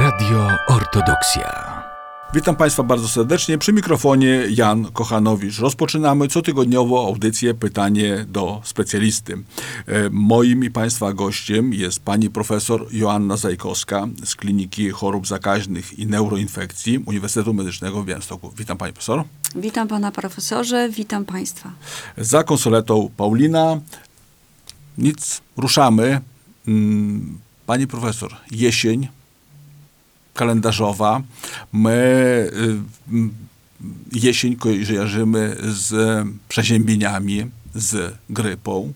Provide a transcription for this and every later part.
Radio Ortodoksja. Witam Państwa bardzo serdecznie. Przy mikrofonie Jan Kochanowicz. Rozpoczynamy cotygodniowo audycję Pytanie do specjalisty. E, Moim i Państwa gościem jest pani profesor Joanna Zajkowska z Kliniki Chorób Zakaźnych i Neuroinfekcji Uniwersytetu Medycznego w Białymstoku. Witam Pani Profesor. Witam pana profesorze, witam państwa. Za konsoletą Paulina. Nic, ruszamy. Mm, Pani profesor, jesień kalendarzowa. My y, jesień kojarzymy z przeziębieniami, z grypą.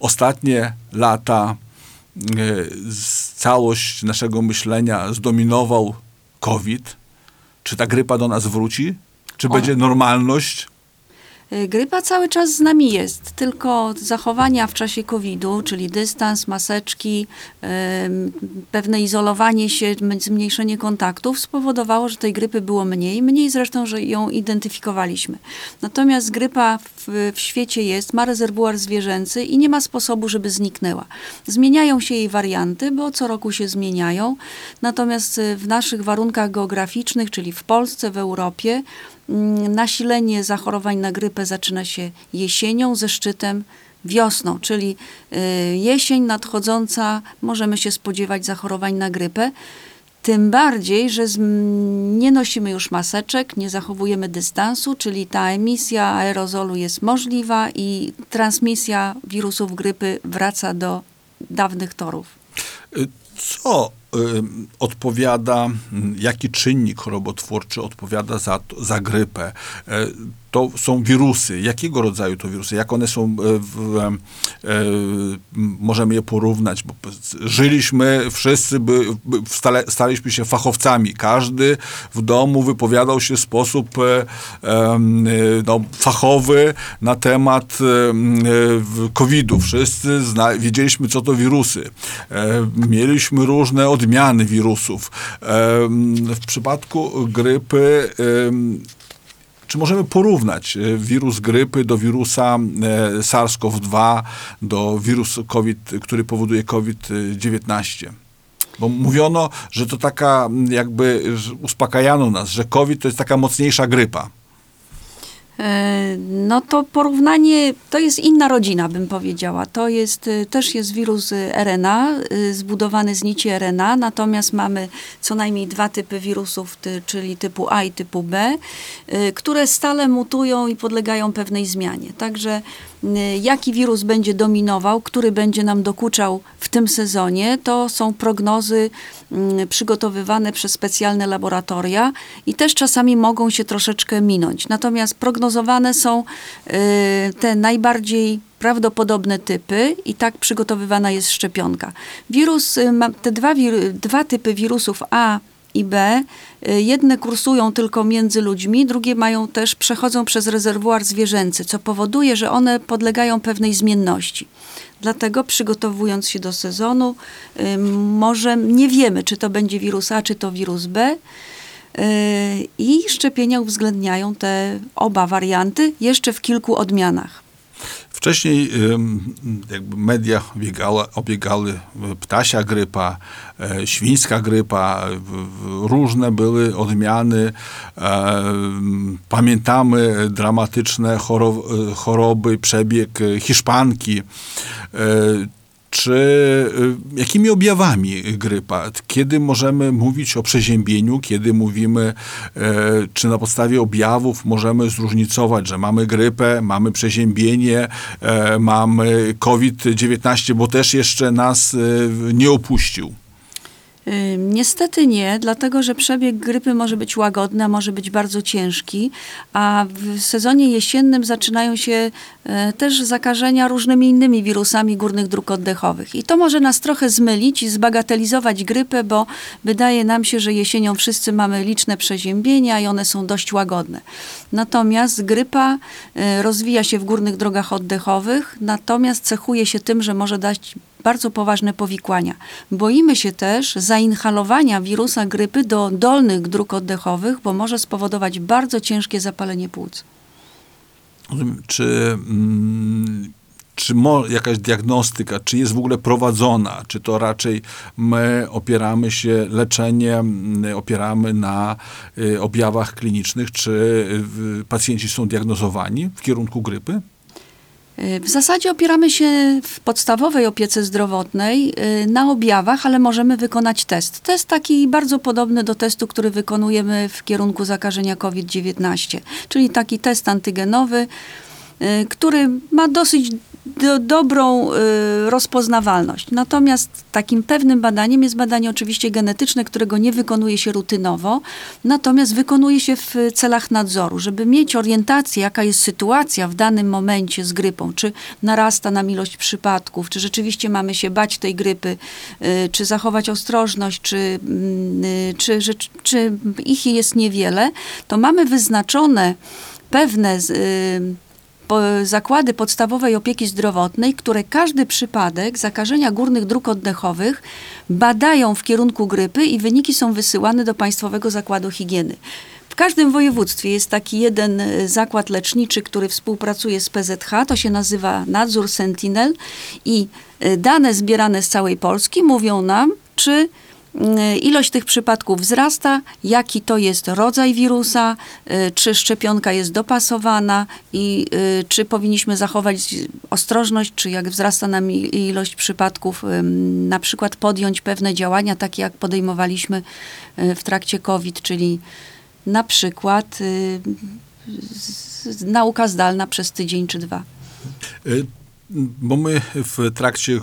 Ostatnie lata y, całość naszego myślenia zdominował COVID. Czy ta grypa do nas wróci? Czy będzie normalność? Y, Grypa cały czas z nami jest, tylko zachowania w czasie COVID-u, czyli dystans, maseczki, ym, pewne izolowanie się, zmniejszenie kontaktów spowodowało, że tej grypy było mniej. Mniej zresztą, że ją identyfikowaliśmy. Natomiast grypa w, w świecie jest, ma rezerwuar zwierzęcy i nie ma sposobu, żeby zniknęła. Zmieniają się jej warianty, bo co roku się zmieniają. Natomiast y, w naszych warunkach geograficznych, czyli w Polsce, w Europie, nasilenie zachorowań na grypę zaczyna się jesienią ze szczytem wiosną, czyli y, jesień nadchodząca możemy się spodziewać zachorowań na grypę. Tym bardziej, że nie nosimy już maseczek, nie zachowujemy dystansu, czyli ta emisja aerozolu jest możliwa i transmisja wirusów grypy wraca do dawnych torów. Y, Co odpowiada, mm, jaki czynnik chorobotwórczy odpowiada za, za grypę? E, To są wirusy. Jakiego rodzaju to wirusy? Jak one są, e, w, e, m, możemy je porównać? Bo żyliśmy, wszyscy by, stale, staliśmy się fachowcami. Każdy w domu wypowiadał się w sposób e, e, no, fachowy na temat e, e, w- COVID-u. Wszyscy zna, wiedzieliśmy, co to wirusy. E, mieliśmy różne odmiany wirusów. W przypadku grypy czy możemy porównać e, wirus grypy do wirusa e, SARS-CoV-2, do wirusu COVID, który powoduje COVID-19? Bo mówiono, że to taka, jakby uspokajano nas, że COVID to jest taka mocniejsza grypa. E, No to porównanie, to jest inna rodzina, bym powiedziała. To jest, y, też jest wirus y, RNA, zbudowany z nici RNA, natomiast mamy co najmniej dwa typy wirusów, czyli typu A i typu B, które stale mutują i podlegają pewnej zmianie. Także jaki wirus będzie dominował, który będzie nam dokuczał w tym sezonie, to są prognozy mm, przygotowywane przez specjalne laboratoria i też czasami mogą się troszeczkę minąć. Natomiast prognozowane są y, te najbardziej prawdopodobne typy i tak przygotowywana jest szczepionka. Wirus, y, te dwa, dwa typy wirusów A i B, y, jedne kursują tylko między ludźmi, drugie mają też, przechodzą przez rezerwuar zwierzęcy, co powoduje, że one podlegają pewnej zmienności. Dlatego przygotowując się do sezonu, y, może nie wiemy, czy to będzie wirus A, czy to wirus B. y, I szczepienia uwzględniają te oba warianty jeszcze w kilku odmianach. Wcześniej jakby media obiegały, obiegały e, ptasia grypa, e, świńska grypa, w, różne były odmiany. E, pamiętamy dramatyczne choro, e, choroby, przebieg e, hiszpanki. Czy y, jakimi objawami grypa? Kiedy możemy mówić o przeziębieniu? Kiedy mówimy, e, czy na podstawie objawów możemy zróżnicować, że mamy grypę, mamy przeziębienie, e, mamy COVID-19, bo też jeszcze nas e, nie opuścił? Niestety nie, dlatego że przebieg grypy może być łagodny, a może być bardzo ciężki, a w sezonie jesiennym zaczynają się e, też zakażenia różnymi innymi wirusami górnych dróg oddechowych. I to może nas trochę zmylić i zbagatelizować grypę, bo wydaje nam się, że jesienią wszyscy mamy liczne przeziębienia i one są dość łagodne. Natomiast grypa e, rozwija się w górnych drogach oddechowych, natomiast cechuje się tym, że może dać bardzo poważne powikłania. Boimy się też zainhalowania wirusa grypy do dolnych dróg oddechowych, bo może spowodować bardzo ciężkie zapalenie płuc. Czy mm, czy mo, jakaś diagnostyka, czy jest w ogóle prowadzona, czy to raczej my opieramy się, leczenie mm, opieramy na y, objawach klinicznych, czy y, pacjenci są diagnozowani w kierunku grypy? W zasadzie opieramy się w podstawowej opiece zdrowotnej y, na objawach, ale możemy wykonać test. Test taki bardzo podobny do testu, który wykonujemy w kierunku zakażenia COVID-19, czyli taki test antygenowy, y, który ma dosyć do, dobrą y, rozpoznawalność. Natomiast takim pewnym badaniem jest badanie oczywiście genetyczne, którego nie wykonuje się rutynowo, natomiast wykonuje się w celach nadzoru, żeby mieć orientację, jaka jest sytuacja w danym momencie z grypą, czy narasta nam ilość przypadków, czy rzeczywiście mamy się bać tej grypy, y, czy zachować ostrożność, czy, mm, y, czy, czy, ich jest niewiele, to mamy wyznaczone pewne y, zakłady podstawowej opieki zdrowotnej, które każdy przypadek zakażenia górnych dróg oddechowych badają w kierunku grypy i wyniki są wysyłane do Państwowego Zakładu Higieny. W każdym województwie jest taki jeden e, zakład leczniczy, który współpracuje z PZH, to się nazywa Nadzór Sentinel i e, dane zbierane z całej Polski mówią nam, czy ilość tych przypadków wzrasta, jaki to jest rodzaj wirusa, y, czy szczepionka jest dopasowana? I y, czy powinniśmy zachować ostrożność, czy jak wzrasta nam ilość przypadków, na przykład podjąć pewne działania, takie jak podejmowaliśmy y, w trakcie COVID, czyli na przykład y, nauka zdalna przez tydzień czy dwa. Bo my w trakcie,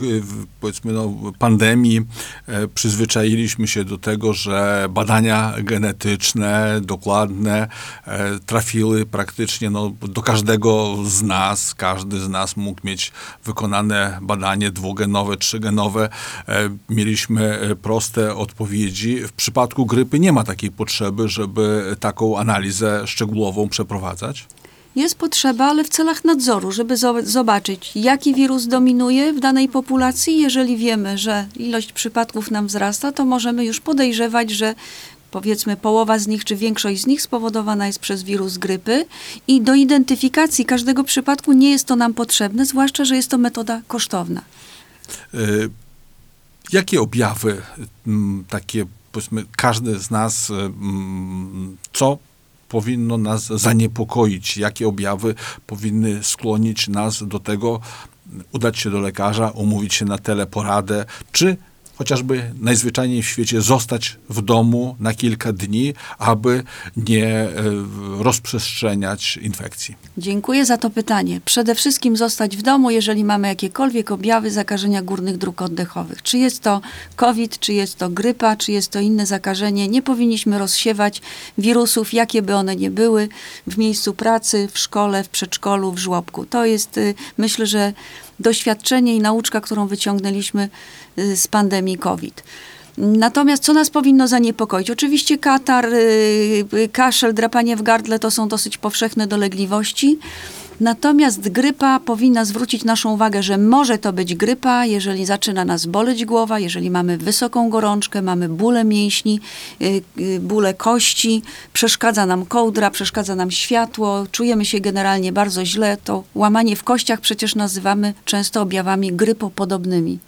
powiedzmy, no, pandemii e, przyzwyczailiśmy się do tego, że badania genetyczne, dokładne, e, trafiły praktycznie no, do każdego z nas. Każdy z nas mógł mieć wykonane badanie dwugenowe, trzygenowe. E, Mieliśmy proste odpowiedzi. W przypadku grypy nie ma takiej potrzeby, żeby taką analizę szczegółową przeprowadzać. Jest potrzeba, ale w celach nadzoru, żeby zo- zobaczyć, jaki wirus dominuje w danej populacji. Jeżeli wiemy, że ilość przypadków nam wzrasta, to możemy już podejrzewać, że powiedzmy połowa z nich, czy większość z nich spowodowana jest przez wirus grypy i do identyfikacji każdego przypadku nie jest to nam potrzebne, zwłaszcza, że jest to metoda kosztowna. Y, Jakie objawy mm, takie, powiedzmy, każdy z nas, y, mm, co powinno nas zaniepokoić? Jakie objawy powinny skłonić nas do tego, udać się do lekarza, umówić się na teleporadę, czy chociażby najzwyczajniej w świecie zostać w domu na kilka dni, aby nie y, rozprzestrzeniać infekcji? Dziękuję za to pytanie. Przede wszystkim zostać w domu, jeżeli mamy jakiekolwiek objawy zakażenia górnych dróg oddechowych. Czy jest to COVID, czy jest to grypa, czy jest to inne zakażenie, nie powinniśmy rozsiewać wirusów, jakie by one nie były, w miejscu pracy, w szkole, w przedszkolu, w żłobku. To jest, y, myślę, że doświadczenie i nauczka, którą wyciągnęliśmy y, z pandemii COVID. Natomiast co nas powinno zaniepokoić? Oczywiście katar, y, y, kaszel, drapanie w gardle to są dosyć powszechne dolegliwości. Natomiast grypa powinna zwrócić naszą uwagę, że może to być grypa, jeżeli zaczyna nas boleć głowa, jeżeli mamy wysoką gorączkę, mamy bóle mięśni, y, y, bóle kości, przeszkadza nam kołdra, przeszkadza nam światło, czujemy się generalnie bardzo źle. To łamanie w kościach przecież nazywamy często objawami grypopodobnymi.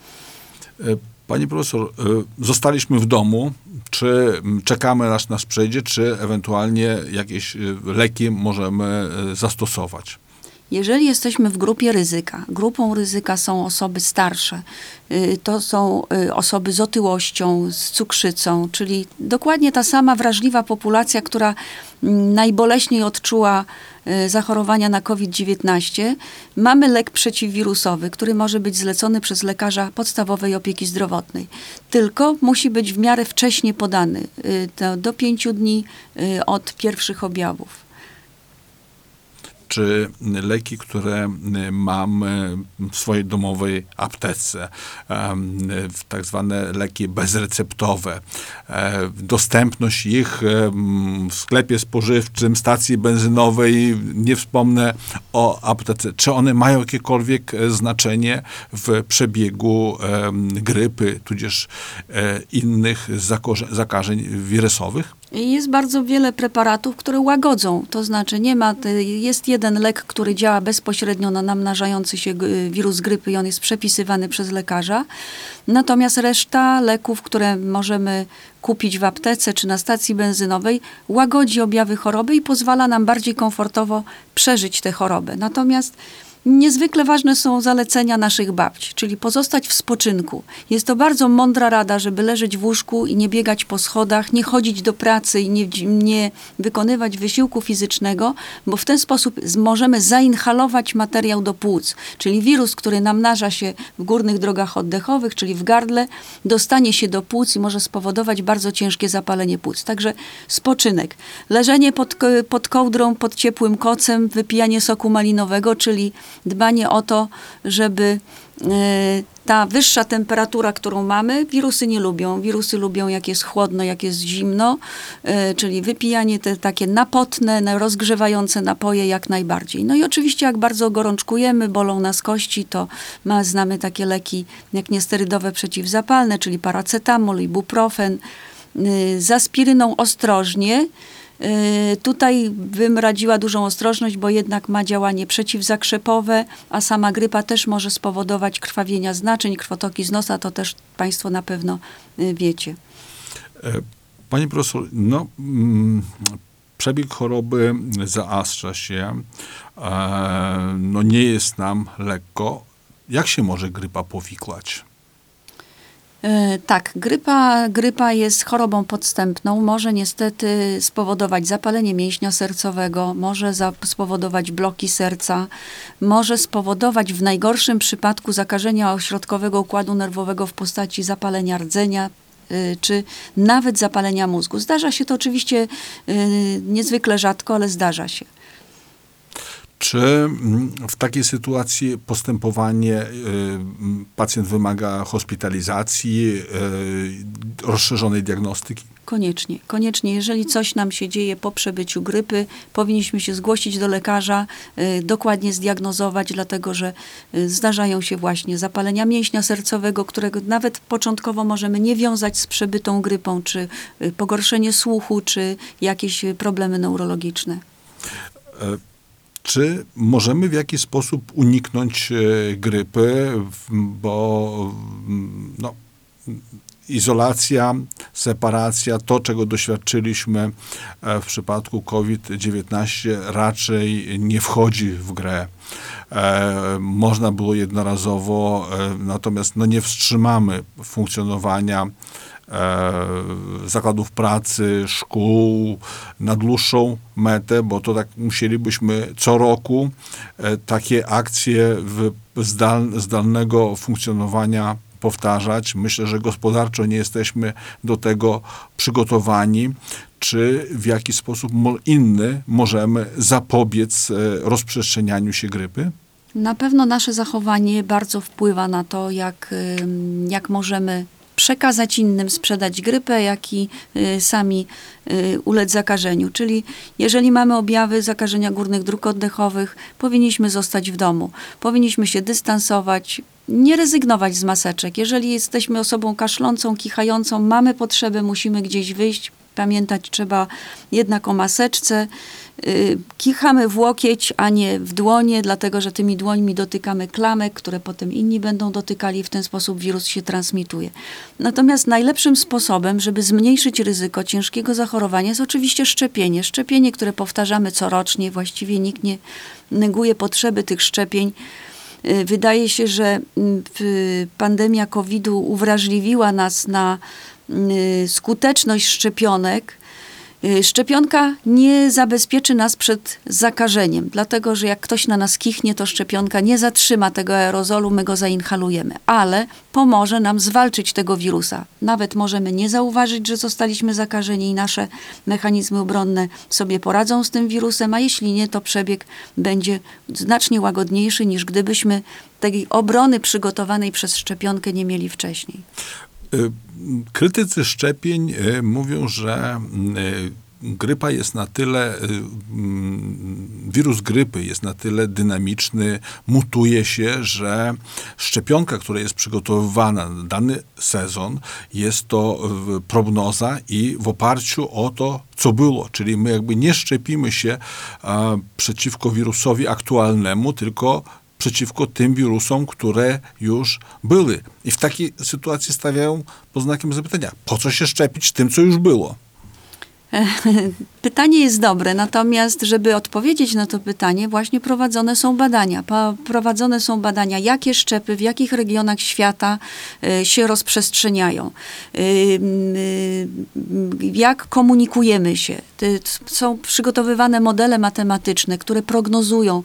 E, Pani profesor, e, zostaliśmy w domu. Czy czekamy, aż nas przejdzie, czy ewentualnie jakieś e, leki możemy zastosować? Jeżeli jesteśmy w grupie ryzyka, grupą ryzyka są osoby starsze, y, to są y, osoby z otyłością, z cukrzycą, czyli dokładnie ta sama wrażliwa populacja, która mm, najboleśniej odczuła y, zachorowania na COVID-19. Mamy lek przeciwwirusowy, który może być zlecony przez lekarza podstawowej opieki zdrowotnej. Tylko musi być w miarę wcześnie podany, do pięciu dni od pierwszych objawów. Czy leki, które m, mam e, w swojej domowej aptece, w tak zwane leki bezreceptowe, e, dostępność ich w sklepie spożywczym, stacji benzynowej, nie wspomnę o aptece, czy one mają jakiekolwiek e, znaczenie w przebiegu grypy, tudzież e, innych zakażeń wirusowych? Jest bardzo wiele preparatów, które łagodzą. To znaczy nie ma, te- jest jeden lek, który działa bezpośrednio na namnażający się g- wirus grypy i on jest przepisywany przez lekarza. Natomiast reszta leków, które możemy kupić w aptece czy na stacji benzynowej, łagodzi objawy choroby i pozwala nam bardziej komfortowo przeżyć tę chorobę. Natomiast Niezwykle ważne są zalecenia naszych babci, czyli pozostać w spoczynku. Jest to bardzo mądra rada, żeby leżeć w łóżku i nie biegać po schodach, nie chodzić do pracy i nie, nie wykonywać wysiłku fizycznego, bo w ten sposób możemy zainhalować materiał do płuc, czyli wirus, który namnaża się w górnych drogach oddechowych, czyli w gardle, dostanie się do płuc i może spowodować bardzo ciężkie zapalenie płuc. Także spoczynek. Leżenie pod, pod kołdrą, pod ciepłym kocem, wypijanie soku malinowego, czyli dbanie o to, żeby e, ta wyższa temperatura, którą mamy, wirusy nie lubią. Wirusy lubią, jak jest chłodno, jak jest zimno, e, czyli wypijanie te takie napotne, na- rozgrzewające napoje jak najbardziej. No i oczywiście, jak bardzo gorączkujemy, bolą nas kości, to ma, znamy takie leki jak niesterydowe przeciwzapalne, czyli paracetamol, ibuprofen. Y, Z aspiryną ostrożnie. Y, Tutaj bym radziła dużą ostrożność, bo jednak ma działanie przeciwzakrzepowe, a sama grypa też może spowodować krwawienia z naczyń, krwotoki z nosa, to też Państwo na pewno y, wiecie. E, Panie profesor, no, mm, przebieg choroby zaastrza się, e, no nie jest nam lekko. Jak się może grypa powikłać? E, Tak, grypa, grypa jest chorobą podstępną. Może niestety spowodować zapalenie mięśnia sercowego, może za, spowodować bloki serca, może spowodować w najgorszym przypadku zakażenia ośrodkowego układu nerwowego w postaci zapalenia rdzenia, y, czy nawet zapalenia mózgu. Zdarza się to oczywiście y, niezwykle rzadko, ale zdarza się. Czy mm, w takiej sytuacji postępowanie, y, mm, pacjent wymaga hospitalizacji, y, rozszerzonej diagnostyki? Koniecznie, koniecznie. Jeżeli coś nam się dzieje po przebyciu grypy, powinniśmy się zgłosić do lekarza, y, dokładnie zdiagnozować, dlatego że zdarzają się właśnie zapalenia mięśnia sercowego, którego nawet początkowo możemy nie wiązać z przebytą grypą, czy pogorszenie słuchu, czy jakieś problemy neurologiczne. E, Czy możemy w jakiś sposób uniknąć e, grypy, bo no, izolacja, separacja, to czego doświadczyliśmy e, w przypadku COVID-19 raczej nie wchodzi w grę. E, Można było jednorazowo, natomiast no, nie wstrzymamy funkcjonowania zakładów pracy, szkół na dłuższą metę, bo to tak musielibyśmy co roku e, takie akcje zdal, zdalnego funkcjonowania powtarzać. Myślę, że gospodarczo nie jesteśmy do tego przygotowani. Czy w jakiś sposób inny możemy zapobiec e, rozprzestrzenianiu się grypy? Na pewno nasze zachowanie bardzo wpływa na to, jak, jak możemy przekazać innym, sprzedać grypę, jak i y, sami y, ulec zakażeniu. Czyli jeżeli mamy objawy zakażenia górnych dróg oddechowych, powinniśmy zostać w domu. Powinniśmy się dystansować, nie rezygnować z maseczek. Jeżeli jesteśmy osobą kaszlącą, kichającą, mamy potrzebę, musimy gdzieś wyjść, pamiętać trzeba jednak o maseczce. Y, Kichamy w łokieć, a nie w dłonie, dlatego że tymi dłońmi dotykamy klamek, które potem inni będą dotykali i w ten sposób wirus się transmituje. Natomiast najlepszym sposobem, żeby zmniejszyć ryzyko ciężkiego zachorowania jest oczywiście szczepienie. Szczepienie, które powtarzamy corocznie, właściwie nikt nie neguje potrzeby tych szczepień. Y, Wydaje się, że mm, pandemia COVID-u uwrażliwiła nas na skuteczność szczepionek. Y, Szczepionka nie zabezpieczy nas przed zakażeniem, dlatego że jak ktoś na nas kichnie, to szczepionka nie zatrzyma tego aerozolu, my go zainhalujemy, ale pomoże nam zwalczyć tego wirusa. Nawet możemy nie zauważyć, że zostaliśmy zakażeni i nasze mechanizmy obronne sobie poradzą z tym wirusem, a jeśli nie, to przebieg będzie znacznie łagodniejszy niż gdybyśmy tej obrony przygotowanej przez szczepionkę nie mieli wcześniej. Y, Krytycy szczepień y, mówią, że y, grypa jest na tyle, y, mm, wirus grypy jest na tyle dynamiczny, mutuje się, że szczepionka, która jest przygotowywana na dany sezon, jest to prognoza i w oparciu o to, co było. Czyli my jakby nie szczepimy się przeciwko wirusowi aktualnemu, tylko przeciwko tym wirusom, które już były. I w takiej sytuacji stawiają pod znakiem zapytania, po co się szczepić tym, co już było? Pytanie jest dobre, natomiast żeby odpowiedzieć na to pytanie, właśnie prowadzone są badania. Prowadzone są badania, jakie szczepy w jakich regionach świata y, się rozprzestrzeniają, y, y, jak komunikujemy się. Są przygotowywane modele matematyczne, które prognozują,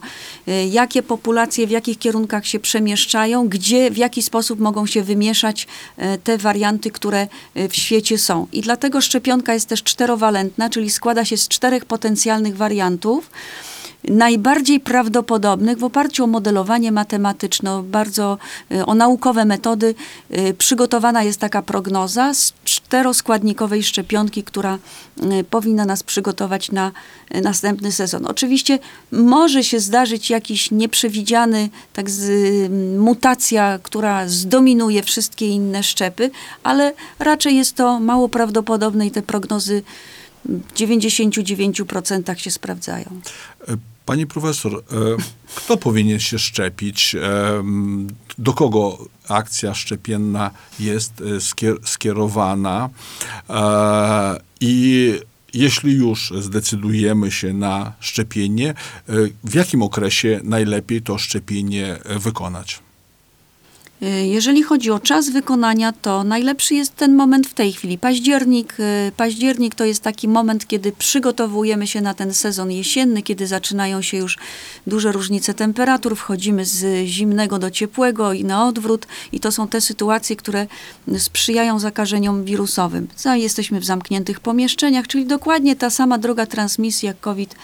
jakie populacje w jakich kierunkach się przemieszczają, gdzie, w jaki sposób mogą się wymieszać te warianty, które w świecie są. I dlatego szczepionka jest też czterowalentna, czyli składa się z czterech potencjalnych wariantów. Najbardziej prawdopodobnych w oparciu o modelowanie matematyczne, bardzo y, o naukowe metody, y, przygotowana jest taka prognoza z czteroskładnikowej szczepionki, która y, powinna nas przygotować na następny sezon. Oczywiście może się zdarzyć jakiś nieprzewidziany tak z, mutacja, która zdominuje wszystkie inne szczepy, ale raczej jest to mało prawdopodobne i te prognozy w 99% się sprawdzają. E, Pani profesor, e, kto powinien się szczepić? E, Do kogo akcja szczepienna jest skier- skierowana? I jeśli już zdecydujemy się na szczepienie, w jakim okresie najlepiej to szczepienie wykonać? Y, Jeżeli chodzi o czas wykonania, to najlepszy jest ten moment w tej chwili. Październik, y, październik to jest taki moment, kiedy przygotowujemy się na ten sezon jesienny, kiedy zaczynają się już duże różnice temperatur, wchodzimy z zimnego do ciepłego i na odwrót i to są te sytuacje, które sprzyjają zakażeniom wirusowym. Jesteśmy w zamkniętych pomieszczeniach, czyli dokładnie ta sama droga transmisji jak COVID.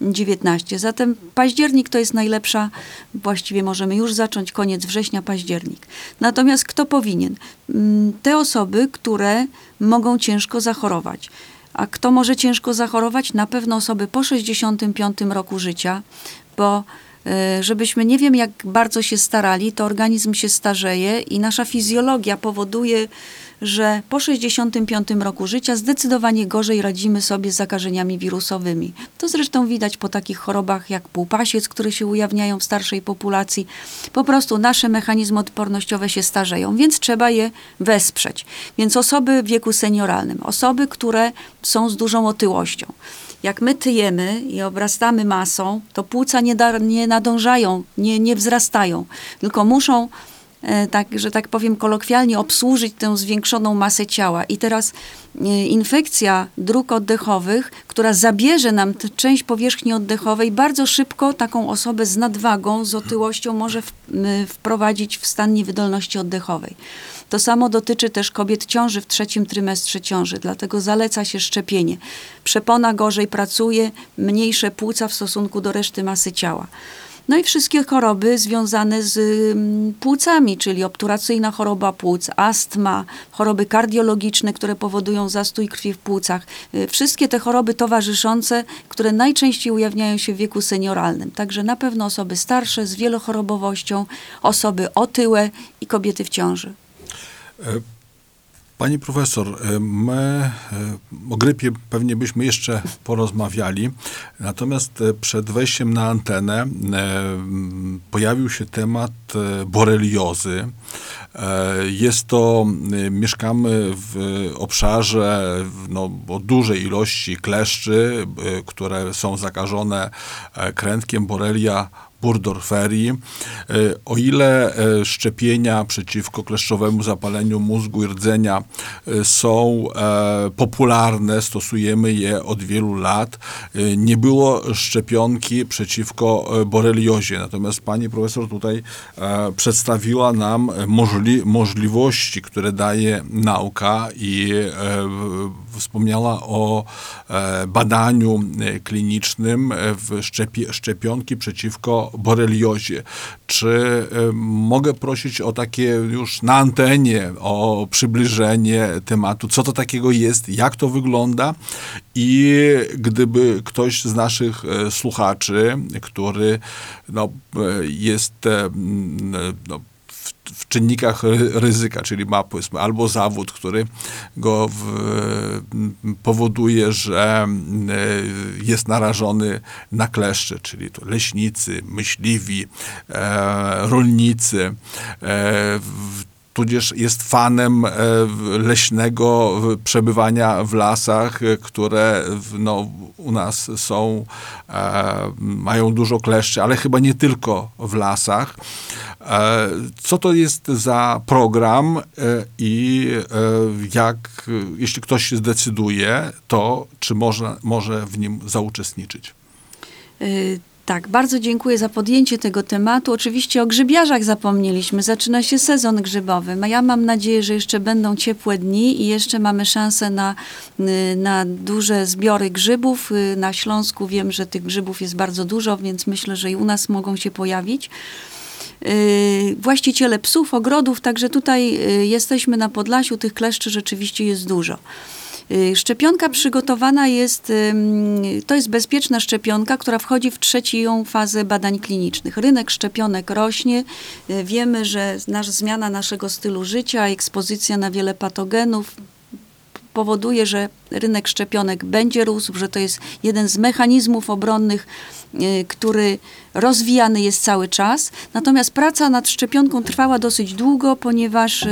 19. Zatem październik to jest najlepsza, właściwie możemy już zacząć koniec września, październik. Natomiast kto powinien? Mm, Te osoby, które mogą ciężko zachorować. A kto może ciężko zachorować? Na pewno osoby po 65 roku życia, bo żebyśmy nie wiem jak bardzo się starali, to organizm się starzeje i nasza fizjologia powoduje, że po 65 roku życia zdecydowanie gorzej radzimy sobie z zakażeniami wirusowymi. To zresztą widać po takich chorobach jak półpasiec, które się ujawniają w starszej populacji. Po prostu nasze mechanizmy odpornościowe się starzeją, więc trzeba je wesprzeć. Więc osoby w wieku senioralnym, osoby, które są z dużą otyłością. Jak my tyjemy i obrastamy masą, to płuca nie, da, nie nadążają, nie, nie wzrastają, tylko muszą tak, że tak powiem kolokwialnie, obsłużyć tę zwiększoną masę ciała. I teraz e, infekcja dróg oddechowych, która zabierze nam część powierzchni oddechowej, bardzo szybko taką osobę z nadwagą, z otyłością może w, wprowadzić w stan niewydolności oddechowej. To samo dotyczy też kobiet ciąży w trzecim trymestrze ciąży, dlatego zaleca się szczepienie. Przepona gorzej pracuje, mniejsze płuca w stosunku do reszty masy ciała. No i wszystkie choroby związane z mm, płucami, czyli obturacyjna choroba płuc, astma, choroby kardiologiczne, które powodują zastój krwi w płucach. Y, Wszystkie te choroby towarzyszące, które najczęściej ujawniają się w wieku senioralnym. Także na pewno osoby starsze z wielochorobowością, osoby otyłe i kobiety w ciąży. Pani profesor, e, my e, o grypie pewnie byśmy jeszcze porozmawiali, natomiast e, przed wejściem na antenę pojawił się temat boreliozy. Jest to, mieszkamy w obszarze no, o dużej ilości kleszczy, które są zakażone krętkiem Borrelia Burdorferi. E, O ile e, szczepienia przeciwko kleszczowemu zapaleniu mózgu i rdzenia e, są popularne, stosujemy je od wielu lat, nie było szczepionki przeciwko boreliozie. Natomiast pani profesor tutaj przedstawiła nam możli, możliwości, które daje nauka i wspomniała o badaniu klinicznym w szczepionki przeciwko boreliozie. Czy e, mogę prosić o takie już na antenie, o przybliżenie, tematu, co to takiego jest, jak to wygląda? I gdyby ktoś z naszych e, słuchaczy, który no, e, jest no, w, czynnikach ry- ryzyka, czyli ma powiedzmy albo zawód, który go w, powoduje, że e, jest narażony na kleszcze, czyli to leśnicy, myśliwi, e, rolnicy, e, w, tudzież jest fanem e, leśnego przebywania w lasach, e, które no, u nas są, e, mają dużo kleszczy, ale chyba nie tylko w lasach. Co to jest za program i jak, jeśli ktoś się zdecyduje, to czy można, może w nim zauczestniczyć? Tak, bardzo dziękuję za podjęcie tego tematu. Oczywiście o grzybiarzach zapomnieliśmy. Zaczyna się sezon grzybowy. Ja mam nadzieję, że jeszcze będą ciepłe dni i jeszcze mamy szansę na, y, na duże zbiory grzybów. Y, Na Śląsku wiem, że tych grzybów jest bardzo dużo, więc myślę, że i u nas mogą się pojawić. Y, właściciele psów, ogrodów, także tutaj jesteśmy na Podlasiu, tych kleszczy rzeczywiście jest dużo. Y, Szczepionka przygotowana jest, to jest bezpieczna szczepionka, która wchodzi w trzecią fazę badań klinicznych. Rynek szczepionek rośnie. Y, Wiemy, że nasz, zmiana naszego stylu życia, ekspozycja na wiele patogenów powoduje, że rynek szczepionek będzie rósł, że to jest jeden z mechanizmów obronnych, y, który rozwijany jest cały czas. Natomiast praca nad szczepionką trwała dosyć długo, ponieważ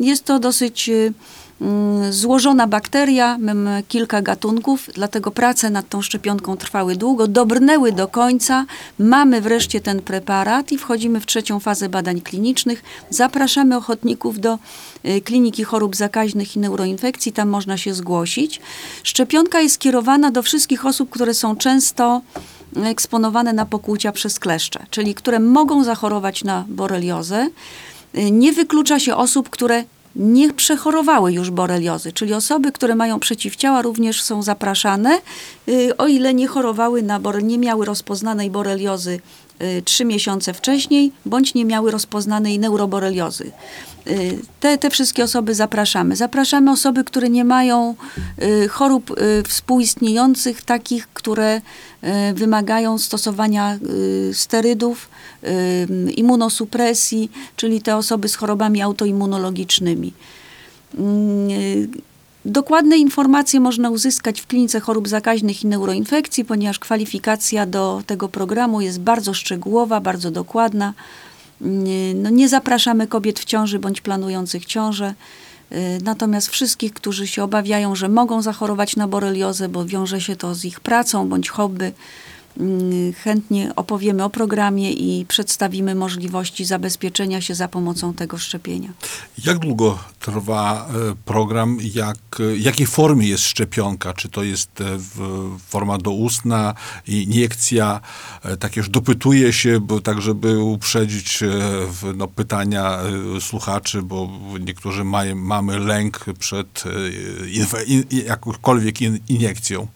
jest to dosyć złożona bakteria, mamy kilka gatunków, dlatego prace nad tą szczepionką trwały długo, dobrnęły do końca, mamy wreszcie ten preparat i wchodzimy w trzecią fazę badań klinicznych. Zapraszamy ochotników do y, Kliniki Chorób Zakaźnych i Neuroinfekcji, tam można się zgłosić. Szczepionka jest skierowana do wszystkich osób, które są często eksponowane na pokłucia przez kleszcze, czyli które mogą zachorować na boreliozę. Y, Nie wyklucza się osób, które nie przechorowały już boreliozy, czyli osoby, które mają przeciwciała również są zapraszane, y, o ile nie chorowały na bore, nie miały rozpoznanej boreliozy trzy miesiące wcześniej, bądź nie miały rozpoznanej neuroboreliozy. Y, Te, te wszystkie osoby zapraszamy. Zapraszamy osoby, które nie mają y, chorób y, współistniejących, takich, które y, wymagają stosowania y, sterydów, y, immunosupresji, czyli te osoby z chorobami autoimmunologicznymi. Dokładne informacje można uzyskać w Klinice Chorób Zakaźnych i Neuroinfekcji, ponieważ kwalifikacja do tego programu jest bardzo szczegółowa, bardzo dokładna. No, nie zapraszamy kobiet w ciąży bądź planujących ciążę. Y, Natomiast wszystkich, którzy się obawiają, że mogą zachorować na boreliozę, bo wiąże się to z ich pracą bądź hobby, chętnie opowiemy o programie i przedstawimy możliwości zabezpieczenia się za pomocą tego szczepienia. Jak długo trwa e, program? Jak, e, jakiej formie jest szczepionka? Czy to jest e, forma doustna, iniekcja? Tak już dopytuję się, bo tak, żeby uprzedzić no, pytania słuchaczy, bo niektórzy mają, mamy lęk przed in, jakąkolwiek in, iniekcją.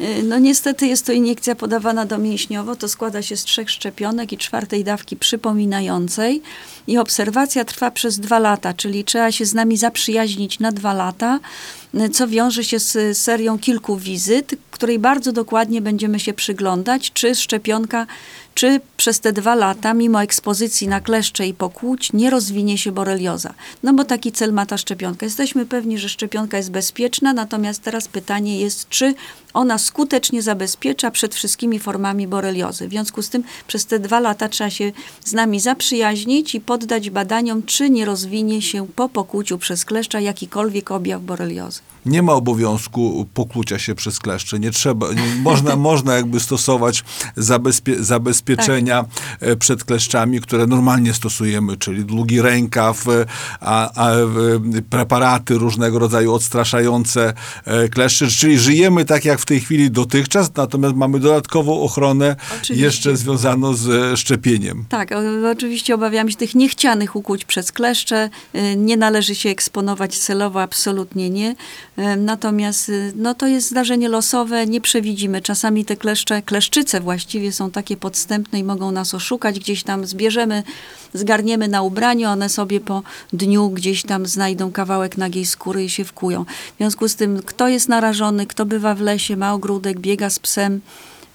Y, No niestety jest to iniekcja podawana domięśniowo. To składa się z trzech szczepionek i czwartej dawki przypominającej. I obserwacja trwa przez dwa lata, czyli trzeba się z nami zaprzyjaźnić na dwa lata, y, co wiąże się z serią kilku wizyt, której bardzo dokładnie będziemy się przyglądać, czy szczepionka, czy przez te dwa lata, mimo ekspozycji na kleszcze i pokłuć, nie rozwinie się borelioza. No bo taki cel ma ta szczepionka. Jesteśmy pewni, że szczepionka jest bezpieczna, natomiast teraz pytanie jest, czy ona skutecznie zabezpiecza przed wszystkimi formami boreliozy. W związku z tym przez te dwa lata trzeba się z nami zaprzyjaźnić i poddać badaniom, czy nie rozwinie się po pokłuciu przez kleszcza jakikolwiek objaw boreliozy. Nie ma obowiązku pokłucia się przez kleszcze. Nie trzeba, nie, można, można jakby stosować zabezpie, zabezpieczenia e, przed kleszczami, które normalnie stosujemy, czyli długi rękaw, e, a, a e, preparaty różnego rodzaju odstraszające kleszcze. Czyli żyjemy tak jak w tej chwili dotychczas, natomiast mamy dodatkową ochronę Oczywiście. jeszcze związaną z szczepieniem. Tak, oczywiście obawiam się tych niechcianych ukłuć przez kleszcze. Nie należy się eksponować celowo, absolutnie nie. Natomiast no, to jest zdarzenie losowe, nie przewidzimy. Czasami te kleszcze, kleszczyce właściwie są takie podstępne i mogą nas oszukać. Gdzieś tam zbierzemy, zgarniemy na ubraniu, one sobie po dniu gdzieś tam znajdą kawałek nagiej skóry i się wkują. W związku z tym, kto jest narażony, kto bywa w lesie, ma ogródek, biega z psem,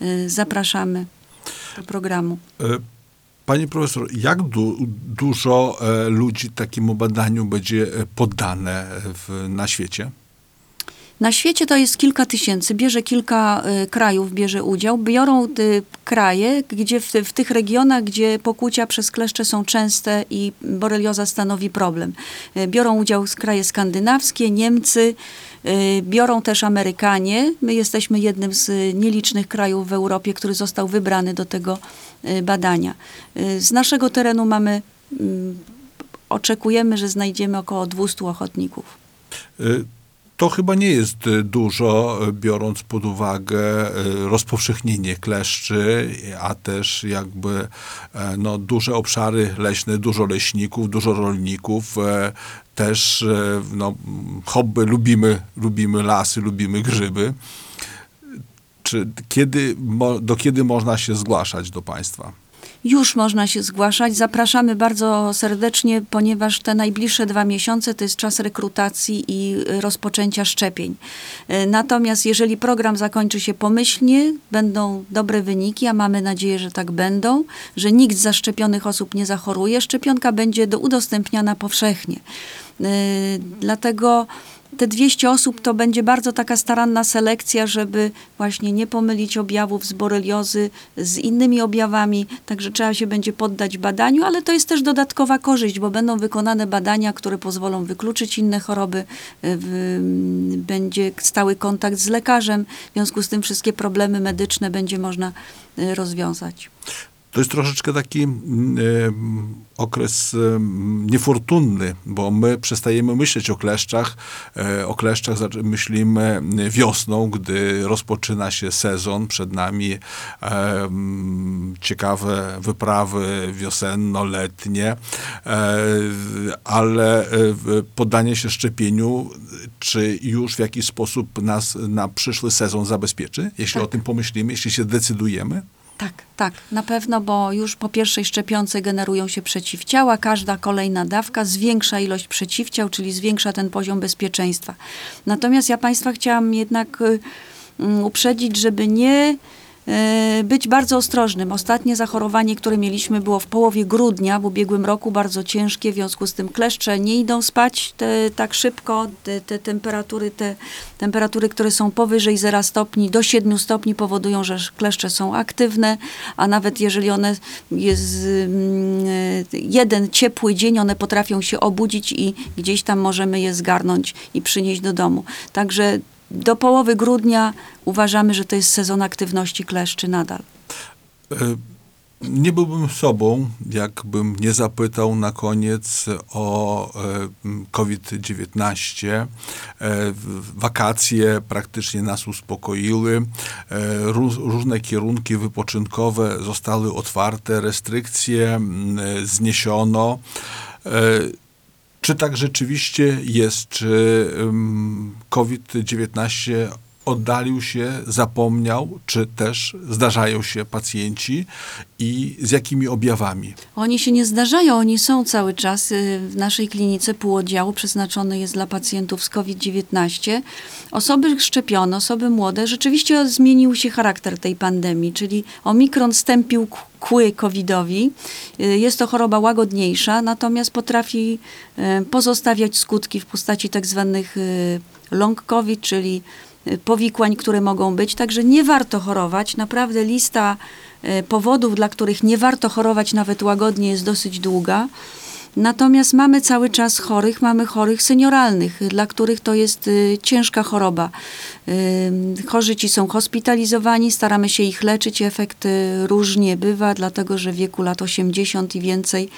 y, zapraszamy do programu. E, Panie profesor, jak du, dużo e, ludzi takiemu badaniu będzie e, poddane w, na świecie? Na świecie to jest kilka tysięcy, bierze kilka y, krajów, bierze udział. Biorą y, kraje, gdzie w, w tych regionach, gdzie pokłucia przez kleszcze są częste i borelioza stanowi problem. Y, biorą udział kraje skandynawskie, Niemcy, biorą też Amerykanie. My jesteśmy jednym z nielicznych krajów w Europie, który został wybrany do tego badania. Z naszego terenu mamy, mm, oczekujemy, że znajdziemy około 200 ochotników. To chyba nie jest e, dużo, e, biorąc pod uwagę e, rozpowszechnienie kleszczy, a też jakby e, no, duże obszary leśne, dużo leśników, dużo rolników. e, Też e, no, hobby, lubimy, lubimy lasy, lubimy grzyby. Czy kiedy, do kiedy można się zgłaszać do państwa? Już można się zgłaszać. Zapraszamy bardzo serdecznie, ponieważ te najbliższe dwa miesiące to jest czas rekrutacji i rozpoczęcia szczepień. Y, Natomiast jeżeli program zakończy się pomyślnie, będą dobre wyniki, a mamy nadzieję, że tak będą, że nikt z zaszczepionych osób nie zachoruje, szczepionka będzie do, udostępniana powszechnie. Y, Dlatego te 200 osób to będzie bardzo taka staranna selekcja, żeby właśnie nie pomylić objawów z boreliozy z innymi objawami, także trzeba się będzie poddać badaniu, ale to jest też dodatkowa korzyść, bo będą wykonane badania, które pozwolą wykluczyć inne choroby, w, będzie stały kontakt z lekarzem, w związku z tym wszystkie problemy medyczne będzie można y, rozwiązać. To jest troszeczkę taki mm, em, okres em, niefortunny, bo my przestajemy myśleć o kleszczach. E, o kleszczach zac- myślimy wiosną, gdy rozpoczyna się sezon, przed nami ciekawe wyprawy wiosenno-letnie, e, ale e, poddanie się szczepieniu, czy już w jakiś sposób nas na przyszły sezon zabezpieczy? Jeśli o tym pomyślimy, jeśli się decydujemy? Tak, tak, na pewno, bo już po pierwszej szczepionce generują się przeciwciała. Każda kolejna dawka zwiększa ilość przeciwciał, czyli zwiększa ten poziom bezpieczeństwa. Natomiast ja Państwa chciałam jednak y, mm, uprzedzić, żeby nie być bardzo ostrożnym. Ostatnie zachorowanie, które mieliśmy, było w połowie grudnia w ubiegłym roku, bardzo ciężkie, w związku z tym kleszcze nie idą spać te, tak szybko. Te, te temperatury, te temperatury, które są powyżej 0 stopni do 7 stopni powodują, że kleszcze są aktywne, a nawet jeżeli one jest mm, jeden ciepły dzień, one potrafią się obudzić i gdzieś tam możemy je zgarnąć i przynieść do domu. Także do połowy grudnia uważamy, że to jest sezon aktywności kleszczy nadal. E, Nie byłbym sobą, jakbym nie zapytał na koniec o e, m, COVID-19. E, Wakacje praktycznie nas uspokoiły. Ró- Różne kierunki wypoczynkowe zostały otwarte, restrykcje m, e, zniesiono. Czy tak rzeczywiście jest? Czy ym, COVID-19 oddalił się, zapomniał, czy też zdarzają się pacjenci i z jakimi objawami? Oni się nie zdarzają, oni są cały czas. y, W naszej klinice półoddziału przeznaczony jest dla pacjentów z COVID-19. Osoby szczepione, osoby młode, rzeczywiście zmienił się charakter tej pandemii, czyli omikron stępił kły covidowi. Y, Jest to choroba łagodniejsza, natomiast potrafi y, pozostawiać skutki w postaci tak zwanych long COVID, czyli powikłań, które mogą być. Także nie warto chorować. Naprawdę lista y, powodów, dla których nie warto chorować nawet łagodnie jest dosyć długa. Natomiast mamy cały czas chorych, mamy chorych senioralnych, dla których to jest y, ciężka choroba. Ym, chorzy ci są hospitalizowani, staramy się ich leczyć, efekt y, różnie bywa, dlatego że w wieku lat 80 i więcej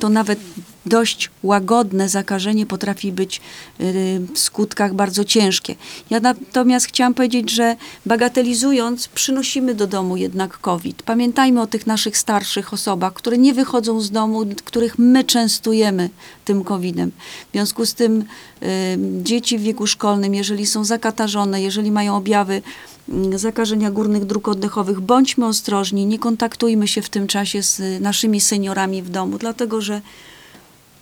to nawet dość łagodne zakażenie potrafi być y, w skutkach bardzo ciężkie. Ja natomiast chciałam powiedzieć, że bagatelizując, przynosimy do domu jednak COVID. Pamiętajmy o tych naszych starszych osobach, które nie wychodzą z domu, których my częstujemy tym COVID-em. W związku z tym y, dzieci w wieku szkolnym, jeżeli są zakatarzone, jeżeli mają objawy mm, zakażenia górnych dróg oddechowych, bądźmy ostrożni, nie kontaktujmy się w tym czasie z naszymi seniorami w domu, dlatego że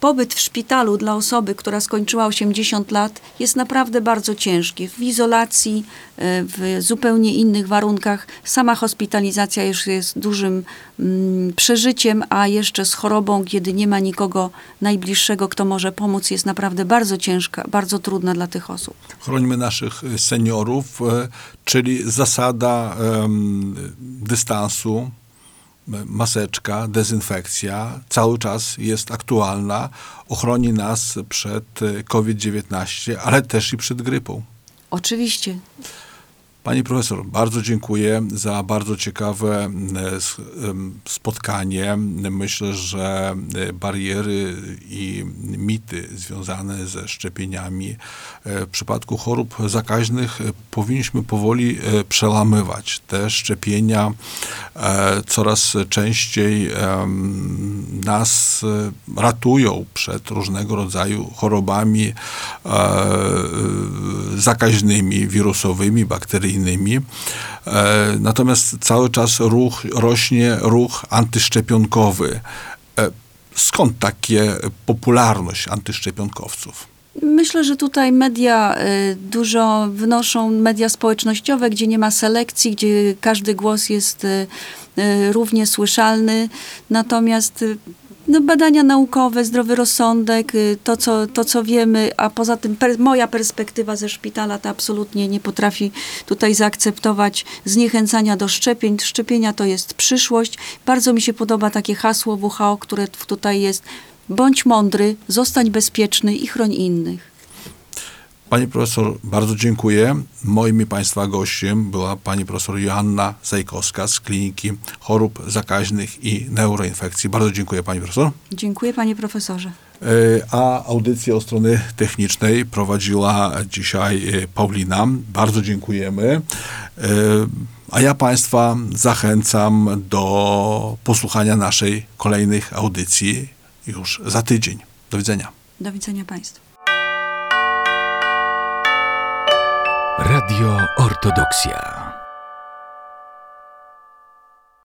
pobyt w szpitalu dla osoby, która skończyła 80 lat, jest naprawdę bardzo ciężki. W izolacji, e, w zupełnie innych warunkach. Sama hospitalizacja już jest dużym mm, przeżyciem, a jeszcze z chorobą, kiedy nie ma nikogo najbliższego, kto może pomóc, jest naprawdę bardzo ciężka, bardzo trudna dla tych osób. Chronimy naszych seniorów, e, czyli zasada dystansu, maseczka, dezynfekcja cały czas jest aktualna, ochroni nas przed y, COVID-19, ale też i przed grypą. Oczywiście. Pani profesor, bardzo dziękuję za bardzo ciekawe m, s- em, spotkanie. Myślę, że e, bariery i mity związane ze szczepieniami e, w przypadku chorób zakaźnych e, powinniśmy powoli e, przełamywać. Te szczepienia e, coraz częściej nas e, ratują przed różnego rodzaju chorobami e, zakaźnymi, wirusowymi, bakteryjnymi. E, Natomiast cały czas ruch, rośnie ruch antyszczepionkowy. E, Skąd takie popularność antyszczepionkowców? Myślę, że tutaj media y, dużo wnoszą, media społecznościowe, gdzie nie ma selekcji, gdzie każdy głos jest równie słyszalny. Natomiast no, badania naukowe, zdrowy rozsądek, y, to co, to co wiemy, a poza tym per, moja perspektywa ze szpitala to absolutnie nie potrafi tutaj zaakceptować zniechęcania do szczepień. Szczepienia to jest przyszłość. Bardzo mi się podoba takie hasło WHO, które tutaj jest. Bądź mądry, zostań bezpieczny i chroń innych. Pani profesor, bardzo dziękuję. Moim i Państwa gościem była pani profesor Joanna Zajkowska z Kliniki Chorób Zakaźnych i Neuroinfekcji. Bardzo dziękuję pani profesor. Dziękuję panie profesorze. E, A audycję od strony technicznej prowadziła dzisiaj e, Paulina. Bardzo dziękujemy. E, A ja Państwa zachęcam do posłuchania naszej kolejnych audycji już za tydzień. Do widzenia. Do widzenia państwu. Radio Ortodoksja.